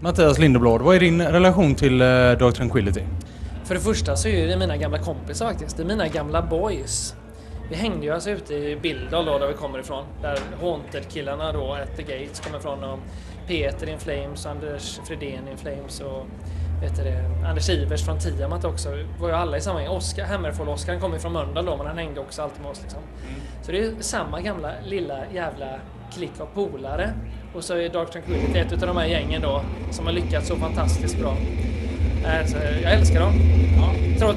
Mattias Lindeblad, vad är din relation till uh, Dark Tranquility? För det första så är det mina gamla kompisar faktiskt. Det är mina gamla boys. Vi hängde ju alltså ute i Billdal då, där vi kommer ifrån. Där Haunted-killarna då, At the Gates, kommer ifrån. Och Peter in Flames, Anders Fredén in Flames och vet det, Anders Ivers från Tiamat också. Vi var ju alla i samma gäng. Oskar, Hammerfall-Oskar, han kommer från Mölndal då, men han hängde också alltid med oss liksom. Mm. Så det är samma gamla lilla jävla klick av polare. Och så är Dark Tranquility ett av de här gängen då som har lyckats så fantastiskt bra. Alltså, jag älskar dem. Ja.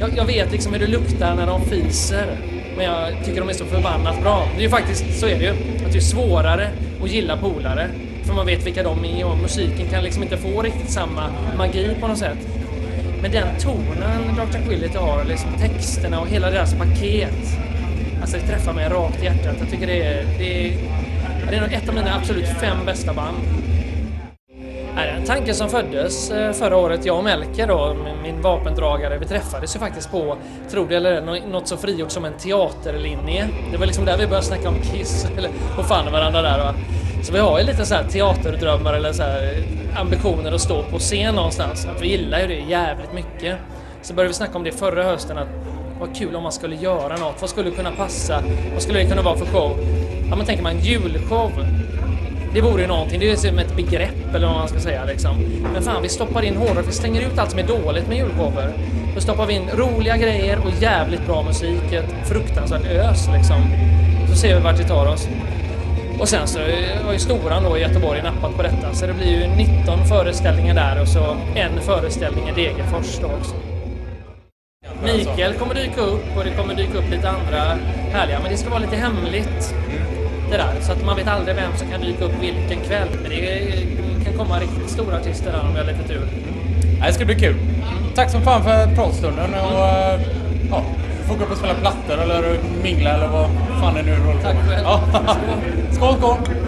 Jag, jag, vet liksom hur det luktar när de fiser. Men jag tycker de är så förbannat bra. Det är ju faktiskt, så är det ju. Att det är svårare att gilla polare. För man vet vilka de är och musiken kan liksom inte få riktigt samma magi på något sätt. Men den tonen Dark Tranquility har, liksom texterna och hela deras paket. Alltså det träffar mig rakt i hjärtat. Jag tycker det är, det är, det är ett av mina absolut fem bästa band. Det är en tanke som föddes eh, förra året. Jag och Melker då, min vapendragare, vi träffades ju faktiskt på, tro det eller något så frigjort som en teaterlinje. Det var liksom där vi började snacka om Kiss, eller på fan varandra där. Va? Så vi har ju lite så här teaterdrömmar eller så ambitioner att stå på scen någonstans. Att vi gillar ju det jävligt mycket. Så började vi snacka om det förra hösten att vad kul om man skulle göra något. Vad skulle kunna passa? Vad skulle det kunna vara för show? Ja men tänker man julshow. Det vore ju någonting, det är som ett begrepp eller vad man ska säga liksom. Men fan, vi stoppar in hårdare, vi stänger ut allt som är dåligt med julshower. Då stoppar vi in roliga grejer och jävligt bra musik, ett fruktansvärt ös liksom. Så ser vi vart det tar oss. Och sen så eh, har ju Storan då i Göteborg nappat på detta, så det blir ju 19 föreställningar där och så en föreställning i Degerfors då också. Mikael kommer dyka upp och det kommer dyka upp lite andra härliga, men det ska vara lite hemligt. Det där, så att man vet aldrig vem som kan dyka upp vilken kväll. Men det kan komma riktigt stora artister där om vi har lite tur. Det ska bli kul. Tack som fan för pratstunden och mm. ja, får gå upp och spela plattor eller mingla eller vad fan det nu håller på med. Tack själv. skål, skål!